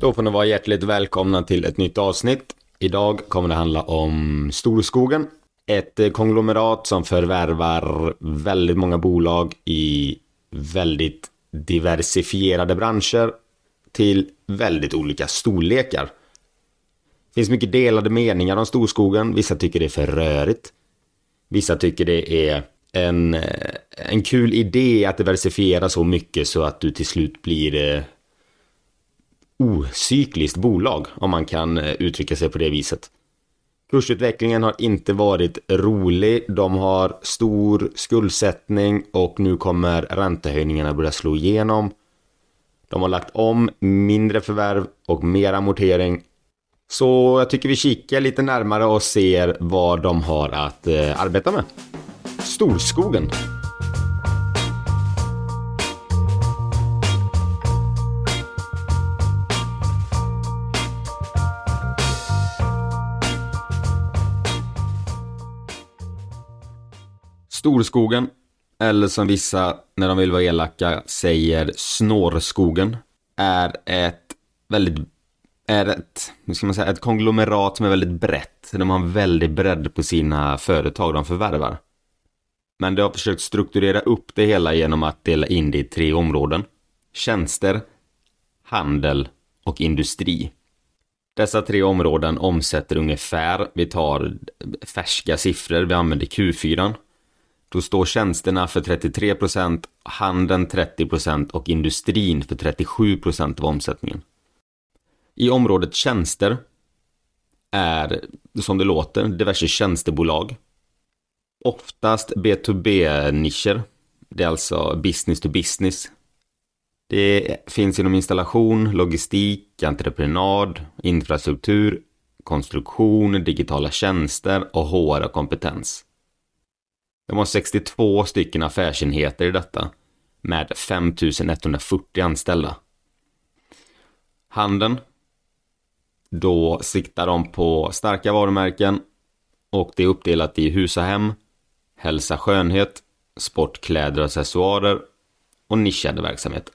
Då får ni vara hjärtligt välkomna till ett nytt avsnitt. Idag kommer det handla om Storskogen. Ett eh, konglomerat som förvärvar väldigt många bolag i väldigt diversifierade branscher till väldigt olika storlekar. Det finns mycket delade meningar om Storskogen. Vissa tycker det är för rörigt. Vissa tycker det är en, eh, en kul idé att diversifiera så mycket så att du till slut blir eh, ocykliskt bolag, om man kan eh, uttrycka sig på det viset. Kursutvecklingen har inte varit rolig. De har stor skuldsättning och nu kommer räntehöjningarna börja slå igenom. De har lagt om mindre förvärv och mer amortering. Så jag tycker vi kikar lite närmare och ser vad de har att eh, arbeta med. Storskogen. Storskogen, eller som vissa, när de vill vara elaka, säger Snårskogen, är ett väldigt, är ett, hur ska man säga, ett konglomerat som är väldigt brett. De har en väldig bredd på sina företag de förvärvar. Men de har försökt strukturera upp det hela genom att dela in det i tre områden. Tjänster, handel och industri. Dessa tre områden omsätter ungefär, vi tar färska siffror, vi använder Q4. Då står tjänsterna för 33%, handeln 30% och industrin för 37% av omsättningen. I området tjänster är, som det låter, diverse tjänstebolag. Oftast B2B-nischer. Det är alltså business to business. Det finns inom installation, logistik, entreprenad, infrastruktur, konstruktion, digitala tjänster och HR och kompetens. De har 62 stycken affärsenheter i detta med 5140 anställda. Handeln. Då siktar de på starka varumärken och det är uppdelat i hus och hem, hälsa skönhet, sportkläder och accessoarer och nischade verksamheter.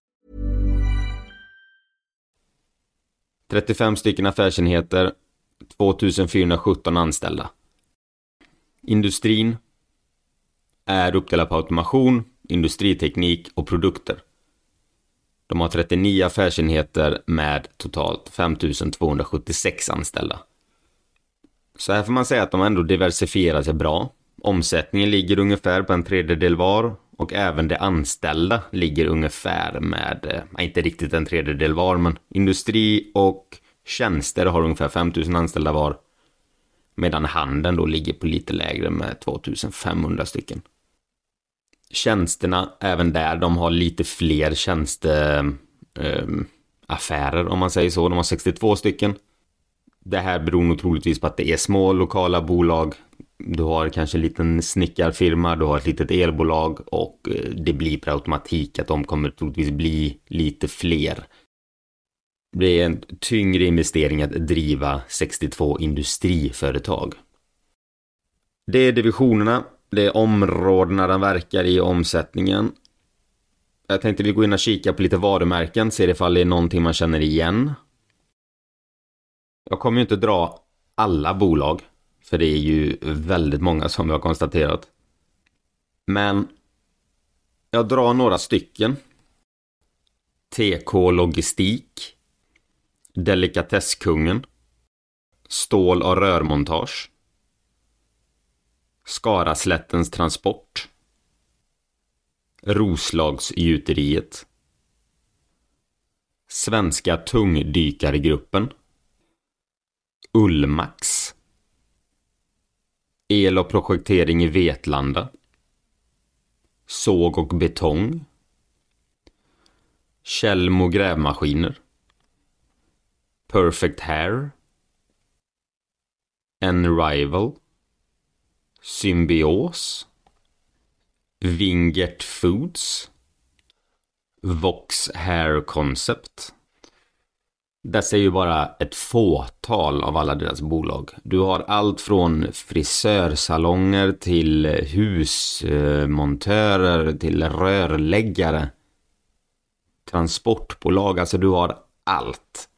35 stycken affärsenheter, 2417 anställda. Industrin är uppdelad på automation, industriteknik och produkter. De har 39 affärsenheter med totalt 5276 anställda. Så här får man säga att de ändå diversifierar sig bra. Omsättningen ligger ungefär på en tredjedel var och även de anställda ligger ungefär med, eh, inte riktigt en tredjedel var, men industri och tjänster har ungefär 5000 anställda var. Medan handeln då ligger på lite lägre med 2500 stycken. Tjänsterna, även där, de har lite fler tjänsteaffärer eh, eh om man säger så. De har 62 stycken. Det här beror nog troligtvis på att det är små lokala bolag. Du har kanske en liten snickarfirma, du har ett litet elbolag och eh, det blir per automatik att de kommer troligtvis bli lite fler. Det är en tyngre investering att driva 62 industriföretag. Det är divisionerna, det är områdena den verkar i omsättningen. Jag tänkte vi går in och kika på lite varumärken, ser ifall det är någonting man känner igen. Jag kommer ju inte dra alla bolag, för det är ju väldigt många som vi har konstaterat. Men jag drar några stycken. TK Logistik. Delikatesskungen. Stål och rörmontage. Skaraslättens transport. Roslagsgjuteriet. Svenska tungdykargruppen. Ullmax. El och projektering i Vetlanda. Såg och betong. Kjellmo grävmaskiner. Perfect Hair. Enrival. Symbios. Wingert Foods. Vox Hair Concept. Dessa är ju bara ett fåtal av alla deras bolag. Du har allt från frisörsalonger till husmontörer till rörläggare. Transportbolag, alltså du har allt.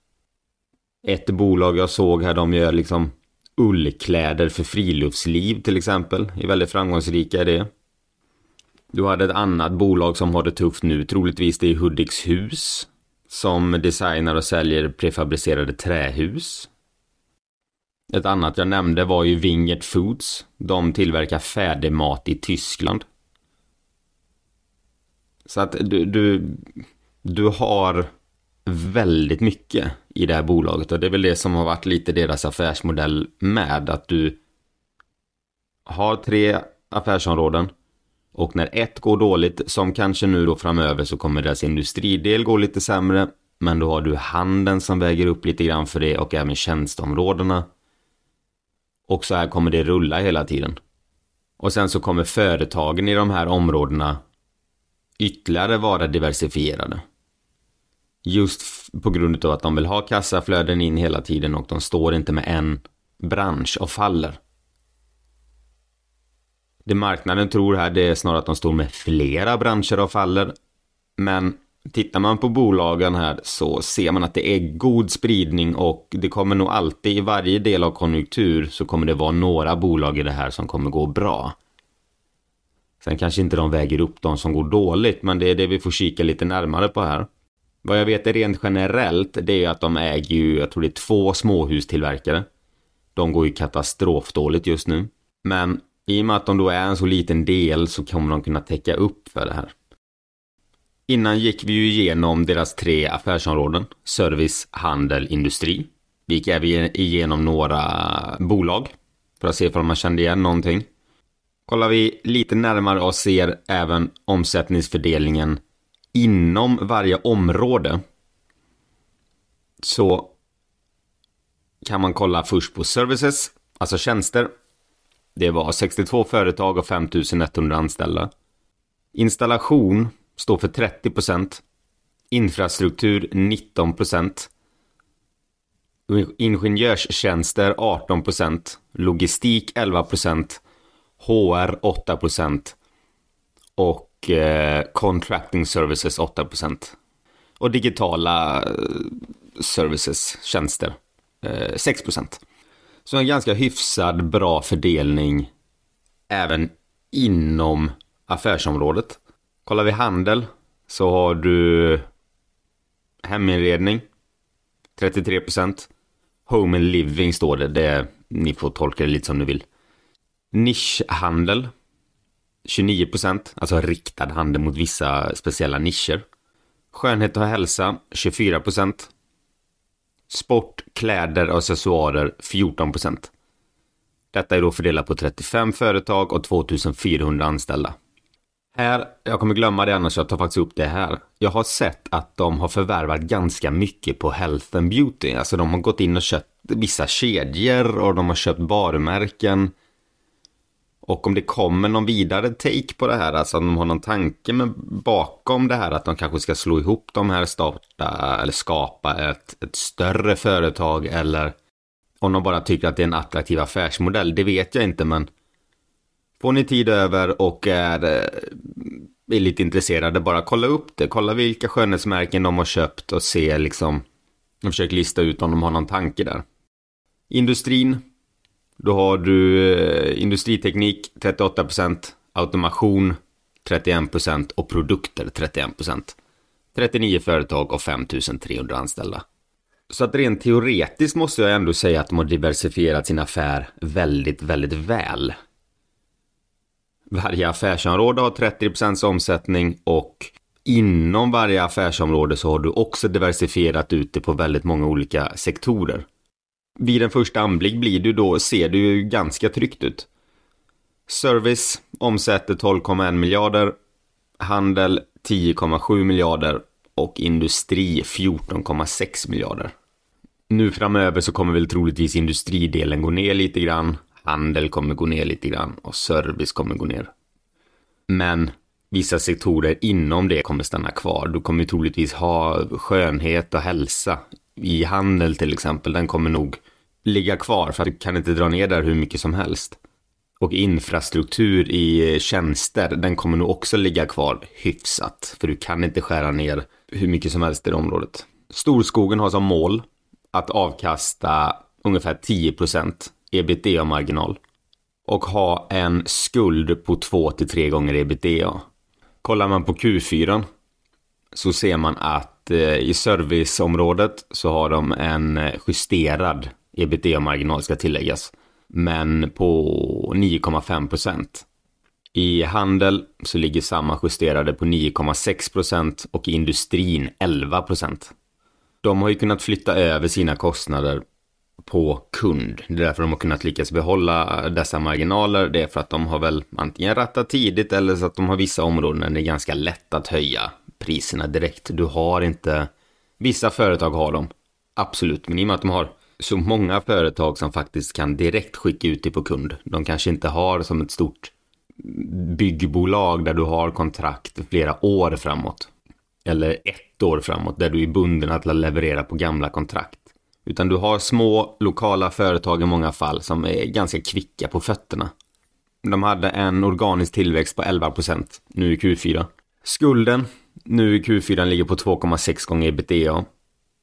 Ett bolag jag såg här, de gör liksom ullkläder för friluftsliv till exempel. Är väldigt framgångsrika i det. Du hade ett annat bolag som har det tufft nu, troligtvis det är Hudiks hus. Som designar och säljer prefabricerade trähus. Ett annat jag nämnde var ju Wingert Foods. De tillverkar färdigmat i Tyskland. Så att du, du, du har väldigt mycket i det här bolaget och det är väl det som har varit lite deras affärsmodell med att du har tre affärsområden och när ett går dåligt, som kanske nu då framöver, så kommer deras industridel gå lite sämre. Men då har du handeln som väger upp lite grann för det och även tjänsteområdena. Och så här kommer det rulla hela tiden. Och sen så kommer företagen i de här områdena ytterligare vara diversifierade. Just på grund av att de vill ha kassaflöden in hela tiden och de står inte med en bransch och faller. Det marknaden tror här det är snarare att de står med flera branscher och faller. Men tittar man på bolagen här så ser man att det är god spridning och det kommer nog alltid i varje del av konjunktur så kommer det vara några bolag i det här som kommer gå bra. Sen kanske inte de väger upp de som går dåligt men det är det vi får kika lite närmare på här. Vad jag vet är rent generellt det är att de äger ju, jag tror det är två småhustillverkare. De går ju katastrofdåligt just nu. Men i och med att de då är en så liten del så kommer de kunna täcka upp för det här. Innan gick vi ju igenom deras tre affärsområden. Service, handel, industri. Vi gick även igenom några bolag. För att se om man kände igen någonting. Kollar vi lite närmare och ser även omsättningsfördelningen inom varje område. Så kan man kolla först på services, alltså tjänster. Det var 62 företag och 5100 anställda. Installation står för 30% Infrastruktur 19% Ingenjörstjänster 18% Logistik 11% HR 8% och eh, Contracting Services 8% Och digitala eh, services, tjänster, eh, 6 så en ganska hyfsad bra fördelning även inom affärsområdet. Kollar vi handel så har du heminredning 33% Home and living står det. det. Ni får tolka det lite som ni vill. Nischhandel 29% alltså riktad handel mot vissa speciella nischer. Skönhet och hälsa 24 Sport, kläder och accessoarer 14% Detta är då fördelat på 35 företag och 2400 anställda. Här, jag kommer glömma det annars, jag tar faktiskt upp det här. Jag har sett att de har förvärvat ganska mycket på Health and Beauty. Alltså de har gått in och köpt vissa kedjor och de har köpt varumärken. Och om det kommer någon vidare take på det här, alltså om de har någon tanke med bakom det här att de kanske ska slå ihop de här, starta eller skapa ett, ett större företag eller om de bara tycker att det är en attraktiv affärsmodell, det vet jag inte men får ni tid över och är, eh, är lite intresserade, bara kolla upp det, kolla vilka skönhetsmärken de har köpt och se liksom, och försök lista ut om de har någon tanke där. Industrin, då har du eh, industriteknik 38%, automation 31% och produkter 31%. 39 företag och 5300 anställda. Så att rent teoretiskt måste jag ändå säga att de har diversifierat sin affär väldigt, väldigt väl. Varje affärsområde har 30% omsättning och inom varje affärsområde så har du också diversifierat ut det på väldigt många olika sektorer vid en första anblick blir du då, ser du ju ganska tryggt ut. Service omsätter 12,1 miljarder, handel 10,7 miljarder och industri 14,6 miljarder. Nu framöver så kommer väl troligtvis industridelen gå ner lite grann, handel kommer gå ner lite grann och service kommer gå ner. Men vissa sektorer inom det kommer stanna kvar. Du kommer troligtvis ha skönhet och hälsa i handel till exempel, den kommer nog ligga kvar för att du kan inte dra ner där hur mycket som helst. Och infrastruktur i eh, tjänster, den kommer nog också ligga kvar hyfsat. För du kan inte skära ner hur mycket som helst i det området. Storskogen har som mål att avkasta ungefär 10% ebitda-marginal. Och ha en skuld på 2 till 3 gånger ebitda. Kollar man på Q4 så ser man att att eh, i serviceområdet så har de en eh, justerad ebitda-marginal ska tilläggas. Men på 9,5 procent. I handel så ligger samma justerade på 9,6 procent och i industrin 11 procent. De har ju kunnat flytta över sina kostnader på kund. Det är därför de har kunnat lyckas behålla eh, dessa marginaler. Det är för att de har väl antingen rattat tidigt eller så att de har vissa områden där det är ganska lätt att höja priserna direkt. Du har inte, vissa företag har dem, absolut, men i och med att de har så många företag som faktiskt kan direkt skicka ut det på kund. De kanske inte har som ett stort byggbolag där du har kontrakt flera år framåt. Eller ett år framåt där du är bunden att leverera på gamla kontrakt. Utan du har små lokala företag i många fall som är ganska kvicka på fötterna. De hade en organisk tillväxt på 11 procent nu i Q4. Skulden nu i Q4 ligger på 2,6 gånger ebitda.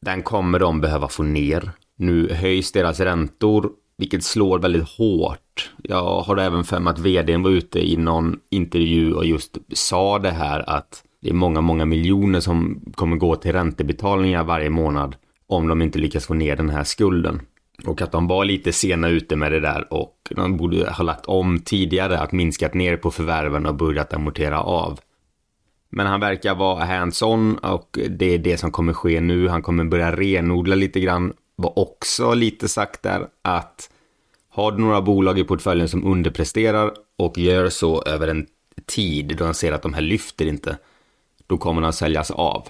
Den kommer de behöva få ner. Nu höjs deras räntor, vilket slår väldigt hårt. Jag har även för mig att vdn var ute i någon intervju och just sa det här att det är många, många miljoner som kommer gå till räntebetalningar varje månad om de inte lyckas få ner den här skulden. Och att de var lite sena ute med det där och de borde ha lagt om tidigare att minskat ner på förvärven och börjat amortera av. Men han verkar vara hands-on och det är det som kommer ske nu. Han kommer börja renodla lite grann. Var också lite sagt där att har du några bolag i portföljen som underpresterar och gör så över en tid då han ser att de här lyfter inte, då kommer de säljas av.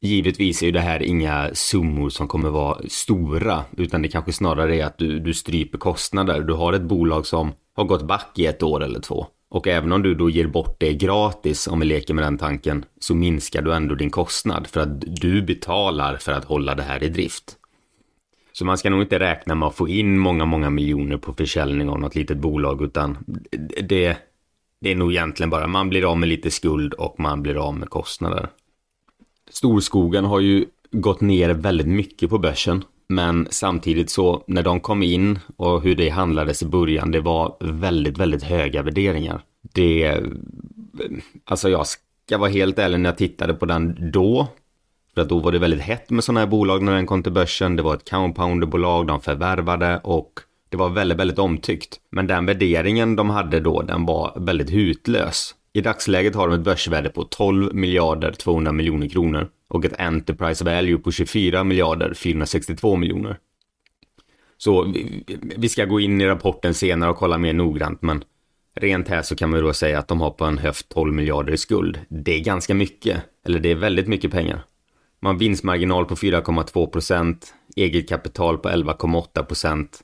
Givetvis är ju det här inga summor som kommer vara stora, utan det kanske snarare är att du, du stryper kostnader. Du har ett bolag som har gått back i ett år eller två. Och även om du då ger bort det gratis, om vi leker med den tanken, så minskar du ändå din kostnad för att du betalar för att hålla det här i drift. Så man ska nog inte räkna med att få in många, många miljoner på försäljning av något litet bolag, utan det, det är nog egentligen bara man blir av med lite skuld och man blir av med kostnader. Storskogen har ju gått ner väldigt mycket på börsen men samtidigt så när de kom in och hur det handlades i början, det var väldigt, väldigt höga värderingar. Det, alltså jag ska vara helt ärlig när jag tittade på den då. För att då var det väldigt hett med sådana här bolag när den kom till börsen. Det var ett compounderbolag de förvärvade och det var väldigt, väldigt omtyckt. Men den värderingen de hade då, den var väldigt hutlös. I dagsläget har de ett börsvärde på 12 miljarder 200 miljoner kronor och ett Enterprise Value på 24 miljarder 462 miljoner. Så vi ska gå in i rapporten senare och kolla mer noggrant men Rent här så kan man då säga att de har på en höft 12 miljarder i skuld. Det är ganska mycket, eller det är väldigt mycket pengar. Man har vinstmarginal på 4,2 procent, eget kapital på 11,8 procent,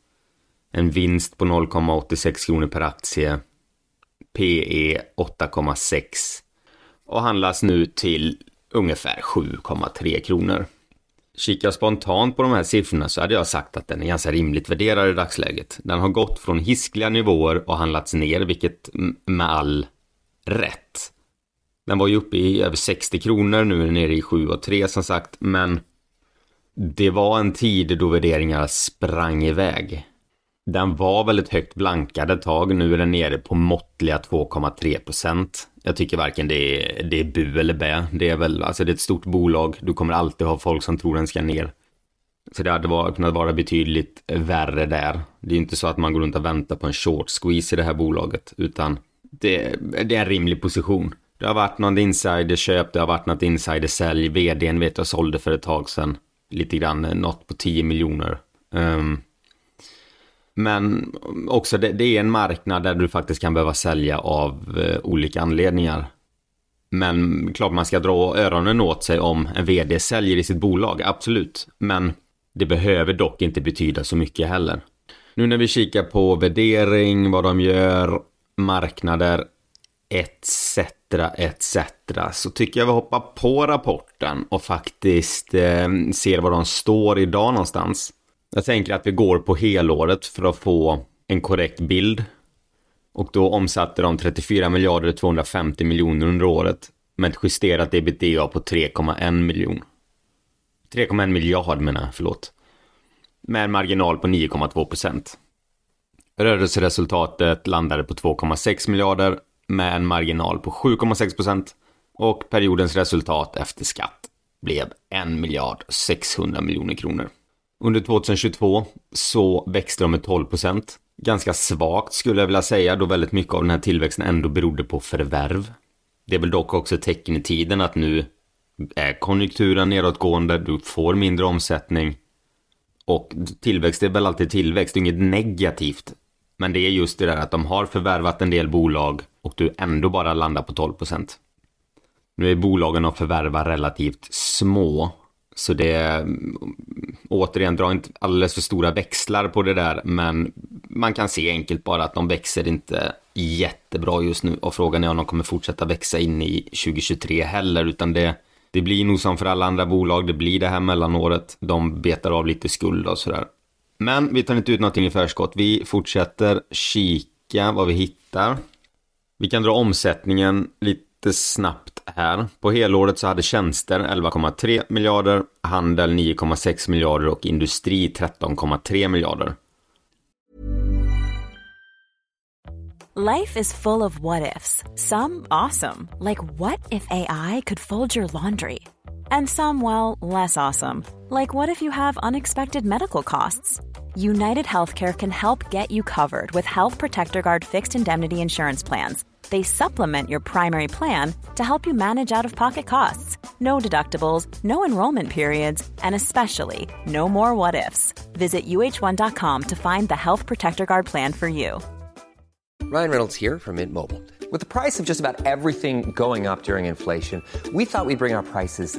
en vinst på 0,86 kronor per aktie, PE 8,6 och handlas nu till ungefär 7,3 kronor. Kikar spontant på de här siffrorna så hade jag sagt att den är ganska rimligt värderad i dagsläget. Den har gått från hiskliga nivåer och handlats ner, vilket med all rätt. Den var ju uppe i över 60 kronor, nu är den nere i 7,3 som sagt, men det var en tid då värderingar sprang iväg. Den var väldigt högt blankad ett tag, nu är den nere på måttliga 2,3 procent. Jag tycker varken det är, det är bu eller bä. Det är väl, alltså det är ett stort bolag, du kommer alltid ha folk som tror den ska ner. Så det hade varit, kunnat vara betydligt värre där. Det är inte så att man går runt och väntar på en short squeeze i det här bolaget, utan det, det är en rimlig position. Det har varit någon insiderköp, det har varit något insidersälj, vdn vet jag sålde för ett tag sedan. Lite grann, något på 10 miljoner. Um, men också det, det, är en marknad där du faktiskt kan behöva sälja av eh, olika anledningar. Men klart man ska dra öronen åt sig om en vd säljer i sitt bolag, absolut. Men det behöver dock inte betyda så mycket heller. Nu när vi kikar på värdering, vad de gör, marknader etc. etc. Så tycker jag vi hoppar på rapporten och faktiskt eh, ser var de står idag någonstans. Jag tänker att vi går på helåret för att få en korrekt bild. Och då omsatte de 34 miljarder 250 miljoner under året. Med ett justerat ebitda på 3,1 miljon. 3,1 miljard menar jag, förlåt. Med en marginal på 9,2 procent. Rörelseresultatet landade på 2,6 miljarder med en marginal på 7,6 procent. Och periodens resultat efter skatt blev 1 miljard 600 miljoner kronor. Under 2022 så växte de med 12 procent. Ganska svagt skulle jag vilja säga då väldigt mycket av den här tillväxten ändå berodde på förvärv. Det är väl dock också ett tecken i tiden att nu är konjunkturen nedåtgående, du får mindre omsättning. Och tillväxt är väl alltid tillväxt, det är inget negativt. Men det är just det där att de har förvärvat en del bolag och du ändå bara landar på 12 procent. Nu är bolagen de förvärvar relativt små så det, återigen, dra inte alldeles för stora växlar på det där, men man kan se enkelt bara att de växer inte jättebra just nu och frågan är om de kommer fortsätta växa in i 2023 heller, utan det, det blir nog som för alla andra bolag, det blir det här mellanåret, de betar av lite skuld och sådär. Men vi tar inte ut någonting i förskott, vi fortsätter kika vad vi hittar. Vi kan dra omsättningen lite snabbt här. På helåret så hade tjänster 11,3 miljarder, handel 9,6 miljarder och industri 13,3 miljarder. Life is full of what ifs. Some awesome, like what if AI could fold your laundry? And some, well, less awesome, like what if you have unexpected medical costs? United Healthcare can help get you covered with Health Protector Guard fixed indemnity insurance plans they supplement your primary plan to help you manage out of pocket costs. No deductibles, no enrollment periods, and especially no more what ifs. Visit uh1.com to find the Health Protector Guard plan for you. Ryan Reynolds here from Mint Mobile. With the price of just about everything going up during inflation, we thought we'd bring our prices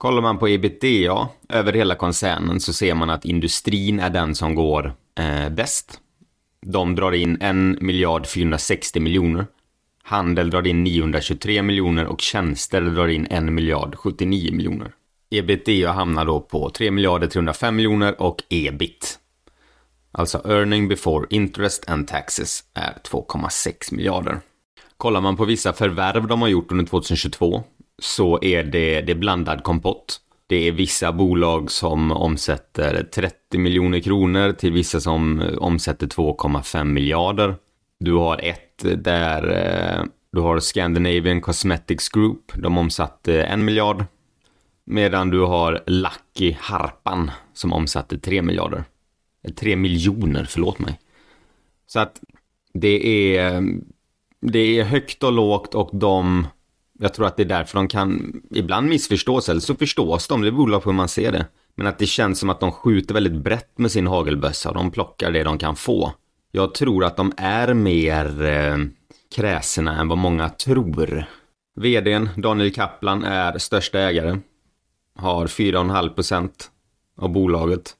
Kollar man på ebitda över hela koncernen så ser man att industrin är den som går eh, bäst. De drar in 1 miljard 460 miljoner. Handel drar in 923 miljoner och tjänster drar in 1 miljard 79 miljoner. Ebitda hamnar då på 3 miljarder 305 miljoner och ebit, alltså earning before interest and taxes, är 2,6 miljarder. Kollar man på vissa förvärv de har gjort under 2022 så är det, det blandad kompott. Det är vissa bolag som omsätter 30 miljoner kronor till vissa som eh, omsätter 2,5 miljarder. Du har ett där eh, du har Scandinavian Cosmetics Group. De omsatte en miljard. Medan du har Lucky Harpan som omsatte 3 miljarder. Eh, 3 miljoner, förlåt mig. Så att det är, det är högt och lågt och de, jag tror att det är därför de kan ibland missförstås eller så förstås de, det beror på hur man ser det. Men att det känns som att de skjuter väldigt brett med sin hagelbössa, de plockar det de kan få. Jag tror att de är mer eh, kräsna än vad många tror. VDn Daniel Kaplan är största ägare. Har 4,5% av bolaget.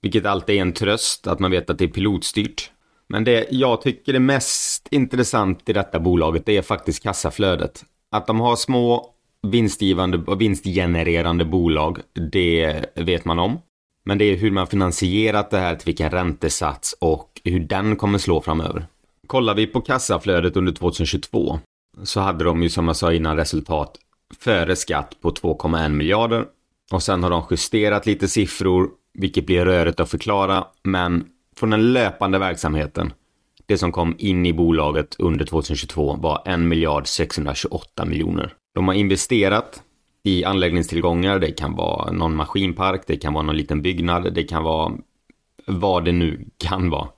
Vilket alltid är en tröst att man vet att det är pilotstyrt. Men det jag tycker är mest intressant i detta bolaget det är faktiskt kassaflödet. Att de har små vinstgivande och vinstgenererande bolag, det vet man om. Men det är hur man finansierat det här till vilken räntesats och hur den kommer slå framöver. Kollar vi på kassaflödet under 2022 så hade de ju som jag sa innan resultat före skatt på 2,1 miljarder och sen har de justerat lite siffror vilket blir rörigt att förklara men från den löpande verksamheten det som kom in i bolaget under 2022 var 1 miljard 628 miljoner. De har investerat i anläggningstillgångar, det kan vara någon maskinpark, det kan vara någon liten byggnad, det kan vara vad det nu kan vara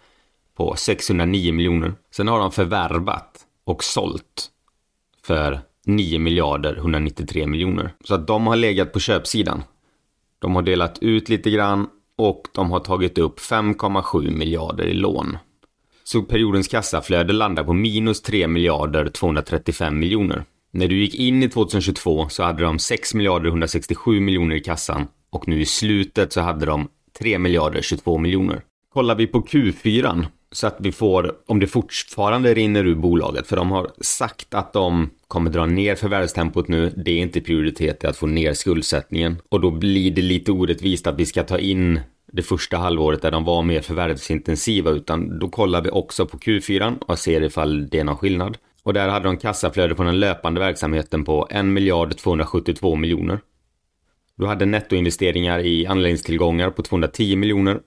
på 609 miljoner. Sen har de förvärvat och sålt för 9 miljarder 193 miljoner. Så att de har legat på köpsidan. De har delat ut lite grann och de har tagit upp 5,7 miljarder i lån. Så periodens kassaflöde landar på minus 3 miljarder 235 miljoner. När du gick in i 2022 så hade de 6 miljarder 167 miljoner i kassan och nu i slutet så hade de 3 miljarder 22 miljoner. Kollar vi på Q4 så att vi får, om det fortfarande rinner ur bolaget, för de har sagt att de kommer dra ner förvärvstempot nu. Det är inte prioritet att få ner skuldsättningen och då blir det lite orättvist att vi ska ta in det första halvåret där de var mer förvärvsintensiva utan då kollar vi också på Q4 och ser ifall det är någon skillnad. Och där hade de kassaflöde från den löpande verksamheten på 1 miljard 272 miljoner. Du hade nettoinvesteringar i anläggningstillgångar på 210 miljoner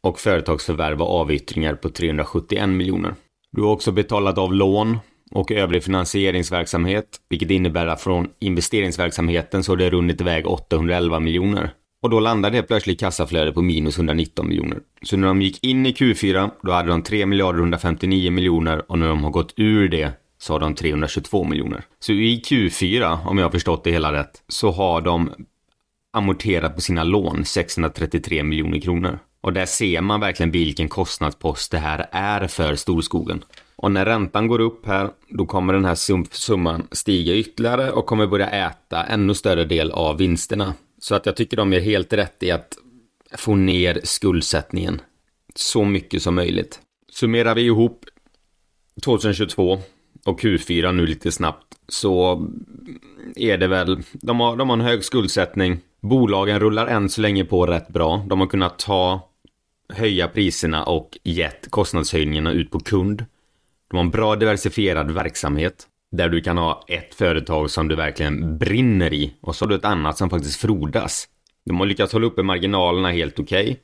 och företagsförvärv och avyttringar på 371 miljoner. Du har också betalat av lån och övrig finansieringsverksamhet, vilket innebär att från investeringsverksamheten så har det runnit iväg 811 miljoner. Och då landade det plötsligt kassaflöde på minus 119 miljoner. Så när de gick in i Q4, då hade de 3 miljarder 159 miljoner och när de har gått ur det så har de 322 miljoner. Så i Q4, om jag har förstått det hela rätt, så har de amorterat på sina lån 633 miljoner kronor. Och där ser man verkligen vilken kostnadspost det här är för storskogen. Och när räntan går upp här, då kommer den här summan stiga ytterligare och kommer börja äta ännu större del av vinsterna. Så att jag tycker de är helt rätt i att få ner skuldsättningen så mycket som möjligt. Summerar vi ihop 2022 och Q4 nu lite snabbt så är det väl, de har, de har en hög skuldsättning. Bolagen rullar än så länge på rätt bra. De har kunnat ta höja priserna och gett kostnadshöjningarna ut på kund. De har en bra diversifierad verksamhet där du kan ha ett företag som du verkligen brinner i och så har du ett annat som faktiskt frodas. De har lyckats hålla uppe marginalerna helt okej. Okay.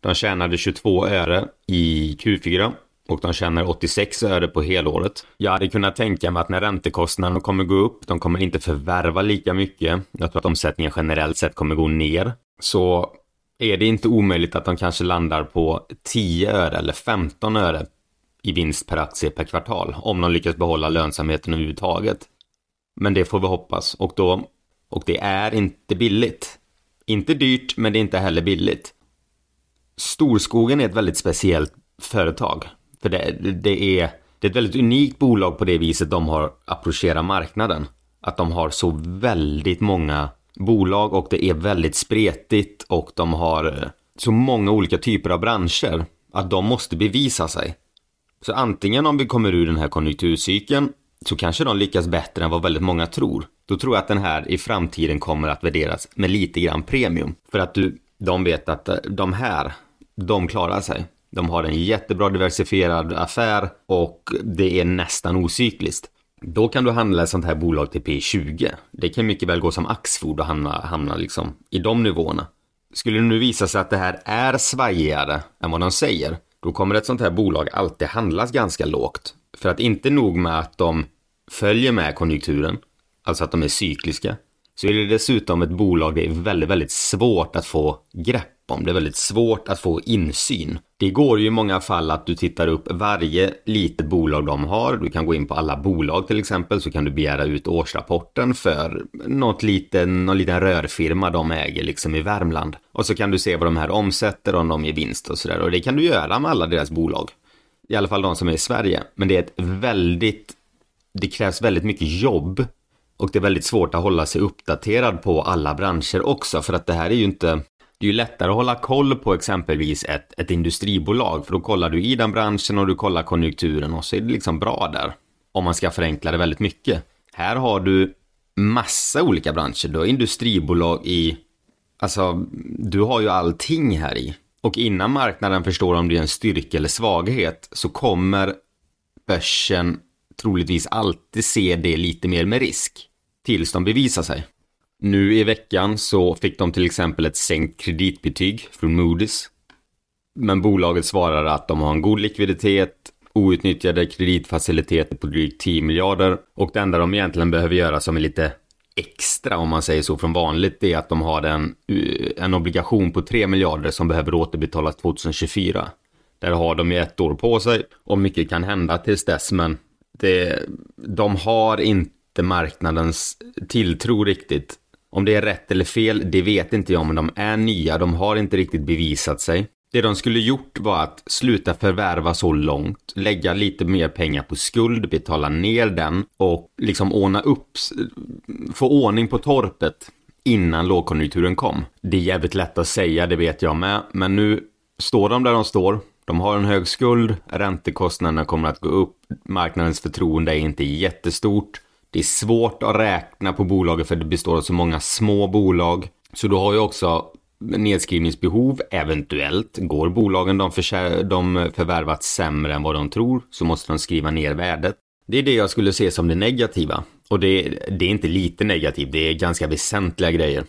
De tjänade 22 öre i Q4 och de tjänar 86 öre på helåret. Jag hade kunnat tänka mig att när räntekostnaderna kommer gå upp, de kommer inte förvärva lika mycket. Jag tror att omsättningen generellt sett kommer gå ner. Så är det inte omöjligt att de kanske landar på 10 öre eller 15 öre i vinst per aktie per kvartal om de lyckas behålla lönsamheten överhuvudtaget. Men det får vi hoppas och då och det är inte billigt. Inte dyrt, men det är inte heller billigt. Storskogen är ett väldigt speciellt företag. För det, det, är, det är ett väldigt unikt bolag på det viset de har approcherat marknaden. Att de har så väldigt många bolag och det är väldigt spretigt och de har eh, så många olika typer av branscher att de måste bevisa sig. Så antingen om vi kommer ur den här konjunkturcykeln så kanske de lyckas bättre än vad väldigt många tror. Då tror jag att den här i framtiden kommer att värderas med lite grann premium. För att du, de vet att eh, de här, de klarar sig. De har en jättebra diversifierad affär och det är nästan ocykliskt. Då kan du handla ett sånt här bolag till P20. Det kan mycket väl gå som Axfood och hamna, hamna liksom i de nivåerna. Skulle det nu visa sig att det här är svajigare än vad de säger, då kommer ett sånt här bolag alltid handlas ganska lågt. För att inte nog med att de följer med konjunkturen, alltså att de är cykliska, så är det dessutom ett bolag det är väldigt, väldigt svårt att få grepp om. Det är väldigt svårt att få insyn. Det går ju i många fall att du tittar upp varje litet bolag de har. Du kan gå in på alla bolag till exempel så kan du begära ut årsrapporten för något liten, någon liten rörfirma de äger liksom i Värmland. Och så kan du se vad de här omsätter om de ger vinst och sådär. Och det kan du göra med alla deras bolag. I alla fall de som är i Sverige. Men det är ett väldigt, det krävs väldigt mycket jobb och det är väldigt svårt att hålla sig uppdaterad på alla branscher också för att det här är ju inte det är ju lättare att hålla koll på exempelvis ett, ett industribolag för då kollar du i den branschen och du kollar konjunkturen och så är det liksom bra där. Om man ska förenkla det väldigt mycket. Här har du massa olika branscher. Du har industribolag i, alltså du har ju allting här i. Och innan marknaden förstår om det är en styrka eller svaghet så kommer börsen troligtvis alltid se det lite mer med risk. Tills de bevisar sig. Nu i veckan så fick de till exempel ett sänkt kreditbetyg från Moody's. Men bolaget svarar att de har en god likviditet, outnyttjade kreditfaciliteter på drygt 10 miljarder och det enda de egentligen behöver göra som är lite extra om man säger så från vanligt är att de har en, eh, en obligation på 3 miljarder som behöver återbetalas 2024. Där har de ju ett år på sig och mycket kan hända tills dess men det, de har inte marknadens tilltro riktigt om det är rätt eller fel, det vet inte jag, men de är nya, de har inte riktigt bevisat sig. Det de skulle gjort var att sluta förvärva så långt, lägga lite mer pengar på skuld, betala ner den och liksom ordna upp, få ordning på torpet innan lågkonjunkturen kom. Det är jävligt lätt att säga, det vet jag med, men nu står de där de står. De har en hög skuld, räntekostnaderna kommer att gå upp, marknadens förtroende är inte jättestort. Det är svårt att räkna på bolaget för det består av så många små bolag. Så du har ju också nedskrivningsbehov, eventuellt. Går bolagen de, för, de förvärvat sämre än vad de tror så måste de skriva ner värdet. Det är det jag skulle se som det negativa. Och det, det är inte lite negativt, det är ganska väsentliga grejer.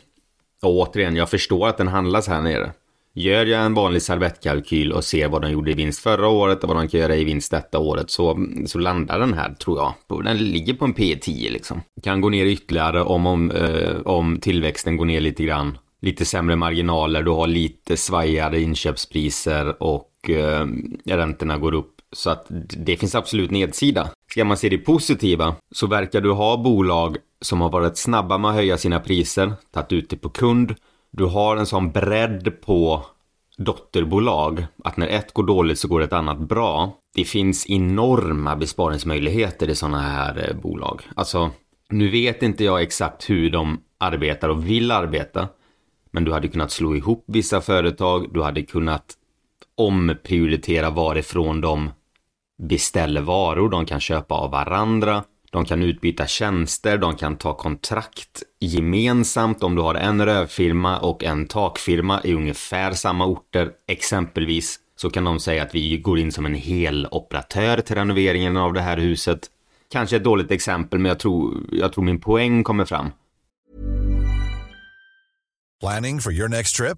Och återigen, jag förstår att den handlas här nere. Gör jag en vanlig servettkalkyl och ser vad de gjorde i vinst förra året och vad de kan göra i vinst detta året så, så landar den här, tror jag. Den ligger på en P10 liksom. Kan gå ner ytterligare om, om, eh, om tillväxten går ner lite grann. Lite sämre marginaler, du har lite svajigare inköpspriser och eh, räntorna går upp. Så att det finns absolut nedsida. Ska man se det positiva så verkar du ha bolag som har varit snabba med att höja sina priser, tagit ut det på kund du har en sån bredd på dotterbolag att när ett går dåligt så går ett annat bra. Det finns enorma besparingsmöjligheter i sådana här eh, bolag. Alltså, nu vet inte jag exakt hur de arbetar och vill arbeta. Men du hade kunnat slå ihop vissa företag, du hade kunnat omprioritera varifrån de beställer varor, de kan köpa av varandra. De kan utbyta tjänster, de kan ta kontrakt gemensamt om du har en rövfirma och en takfirma i ungefär samma orter exempelvis. Så kan de säga att vi går in som en hel operatör till renoveringen av det här huset. Kanske ett dåligt exempel men jag tror, jag tror min poäng kommer fram. Planning for your next trip?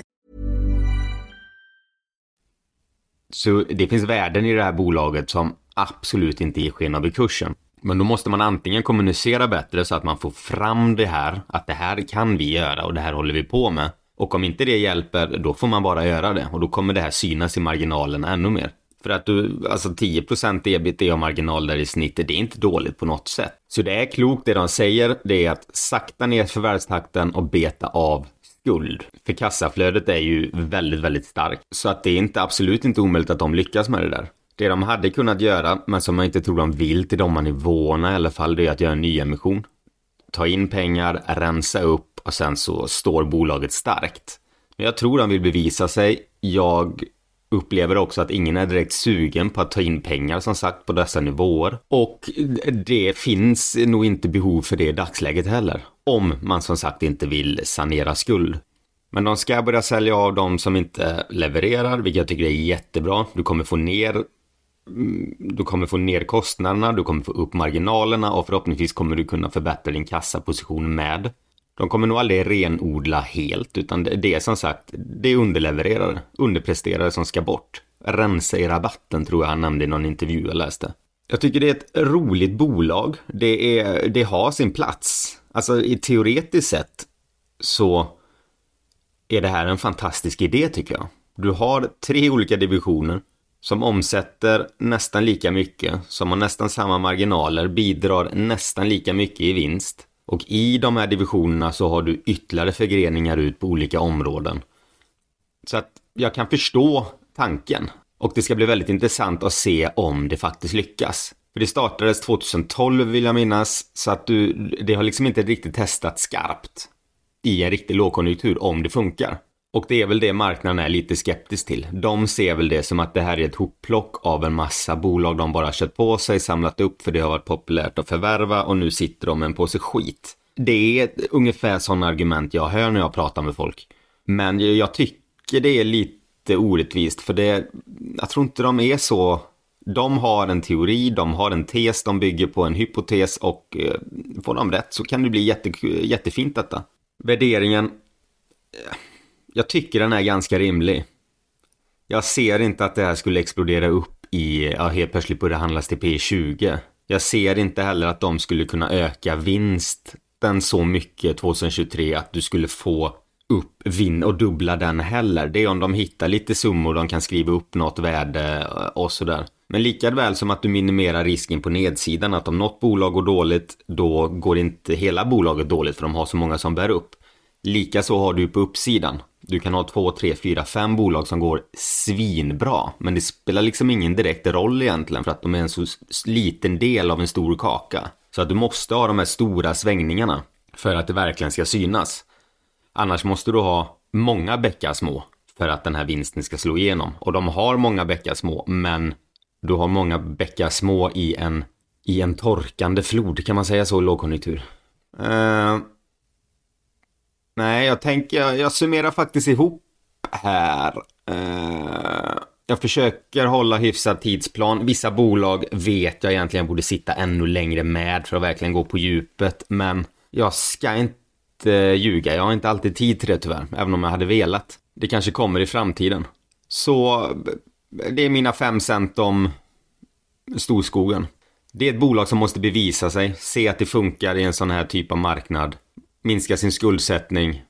Så det finns värden i det här bolaget som absolut inte ger sken av i kursen. Men då måste man antingen kommunicera bättre så att man får fram det här, att det här kan vi göra och det här håller vi på med. Och om inte det hjälper, då får man bara göra det och då kommer det här synas i marginalen ännu mer. För att du, alltså 10% ebitda-marginal där i snitt, det är inte dåligt på något sätt. Så det är klokt det de säger, det är att sakta ner förvärvstakten och beta av skuld. För kassaflödet är ju väldigt, väldigt starkt. Så att det är inte absolut inte omöjligt att de lyckas med det där. Det de hade kunnat göra, men som jag inte tror de vill till de här nivåerna i alla fall, det är att göra en nyemission. Ta in pengar, rensa upp och sen så står bolaget starkt. Men jag tror de vill bevisa sig. Jag upplever också att ingen är direkt sugen på att ta in pengar som sagt på dessa nivåer. Och det finns nog inte behov för det i dagsläget heller. Om man som sagt inte vill sanera skuld. Men de ska börja sälja av de som inte levererar, vilket jag tycker är jättebra. Du kommer få ner mm, du kommer få ner kostnaderna, du kommer få upp marginalerna och förhoppningsvis kommer du kunna förbättra din kassaposition med. De kommer nog aldrig renodla helt, utan det är som sagt, det är underlevererare, underpresterare som ska bort. Rensa i rabatten tror jag han nämnde i någon intervju jag läste. Jag tycker det är ett roligt bolag. Det, är, det har sin plats. Alltså i teoretiskt sett så är det här en fantastisk idé tycker jag. Du har tre olika divisioner som omsätter nästan lika mycket, som har nästan samma marginaler, bidrar nästan lika mycket i vinst. Och i de här divisionerna så har du ytterligare förgreningar ut på olika områden. Så att jag kan förstå tanken. Och det ska bli väldigt intressant att se om det faktiskt lyckas. För det startades 2012 vill jag minnas, så att du, det har liksom inte riktigt testat skarpt i en riktig lågkonjunktur om det funkar. Och det är väl det marknaden är lite skeptisk till. De ser väl det som att det här är ett hopplock av en massa bolag de bara kört på sig, samlat upp för det har varit populärt att förvärva och nu sitter de med en påse skit. Det är ungefär sådana argument jag hör när jag pratar med folk. Men jag tycker det är lite orättvist för det, jag tror inte de är så de har en teori, de har en tes, de bygger på en hypotes och eh, får de rätt så kan det bli jätte, jättefint detta. Värderingen, eh, jag tycker den är ganska rimlig. Jag ser inte att det här skulle explodera upp i, ja helt plötsligt börja handlas till P20. Jag ser inte heller att de skulle kunna öka vinsten så mycket 2023 att du skulle få upp vinn och dubbla den heller. Det är om de hittar lite summor de kan skriva upp något värde eh, och sådär. Men lika väl som att du minimerar risken på nedsidan att om något bolag går dåligt då går inte hela bolaget dåligt för de har så många som bär upp. Likaså har du på uppsidan. Du kan ha två, tre, fyra, fem bolag som går svinbra. Men det spelar liksom ingen direkt roll egentligen för att de är en så liten del av en stor kaka. Så att du måste ha de här stora svängningarna för att det verkligen ska synas. Annars måste du ha många bäckar små för att den här vinsten ska slå igenom. Och de har många bäckar små, men du har många bäckar små i en, i en torkande flod, kan man säga så, i lågkonjunktur. Uh, nej, jag tänker, jag, jag summerar faktiskt ihop här. Uh, jag försöker hålla hyfsad tidsplan. Vissa bolag vet jag egentligen borde sitta ännu längre med för att verkligen gå på djupet, men jag ska inte ljuga. Jag har inte alltid tid till det tyvärr, även om jag hade velat. Det kanske kommer i framtiden. Så eh, det är mina fem cent om storskogen. Det är ett bolag som måste bevisa sig, se att det funkar i en sån här typ av marknad, minska sin skuldsättning,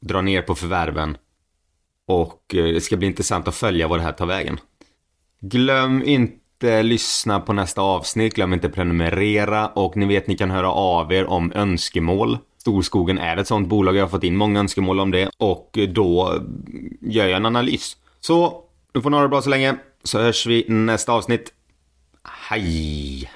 dra ner på förvärven och eh, det ska bli intressant att följa vad det här tar vägen. Glöm inte lyssna på nästa avsnitt, glöm inte prenumerera och ni vet ni kan höra av er om önskemål. Storskogen är ett sånt bolag, jag har fått in många önskemål om det och då gör jag en analys. Så, nu får ni ha det bra så länge, så hörs vi nästa avsnitt. Hej!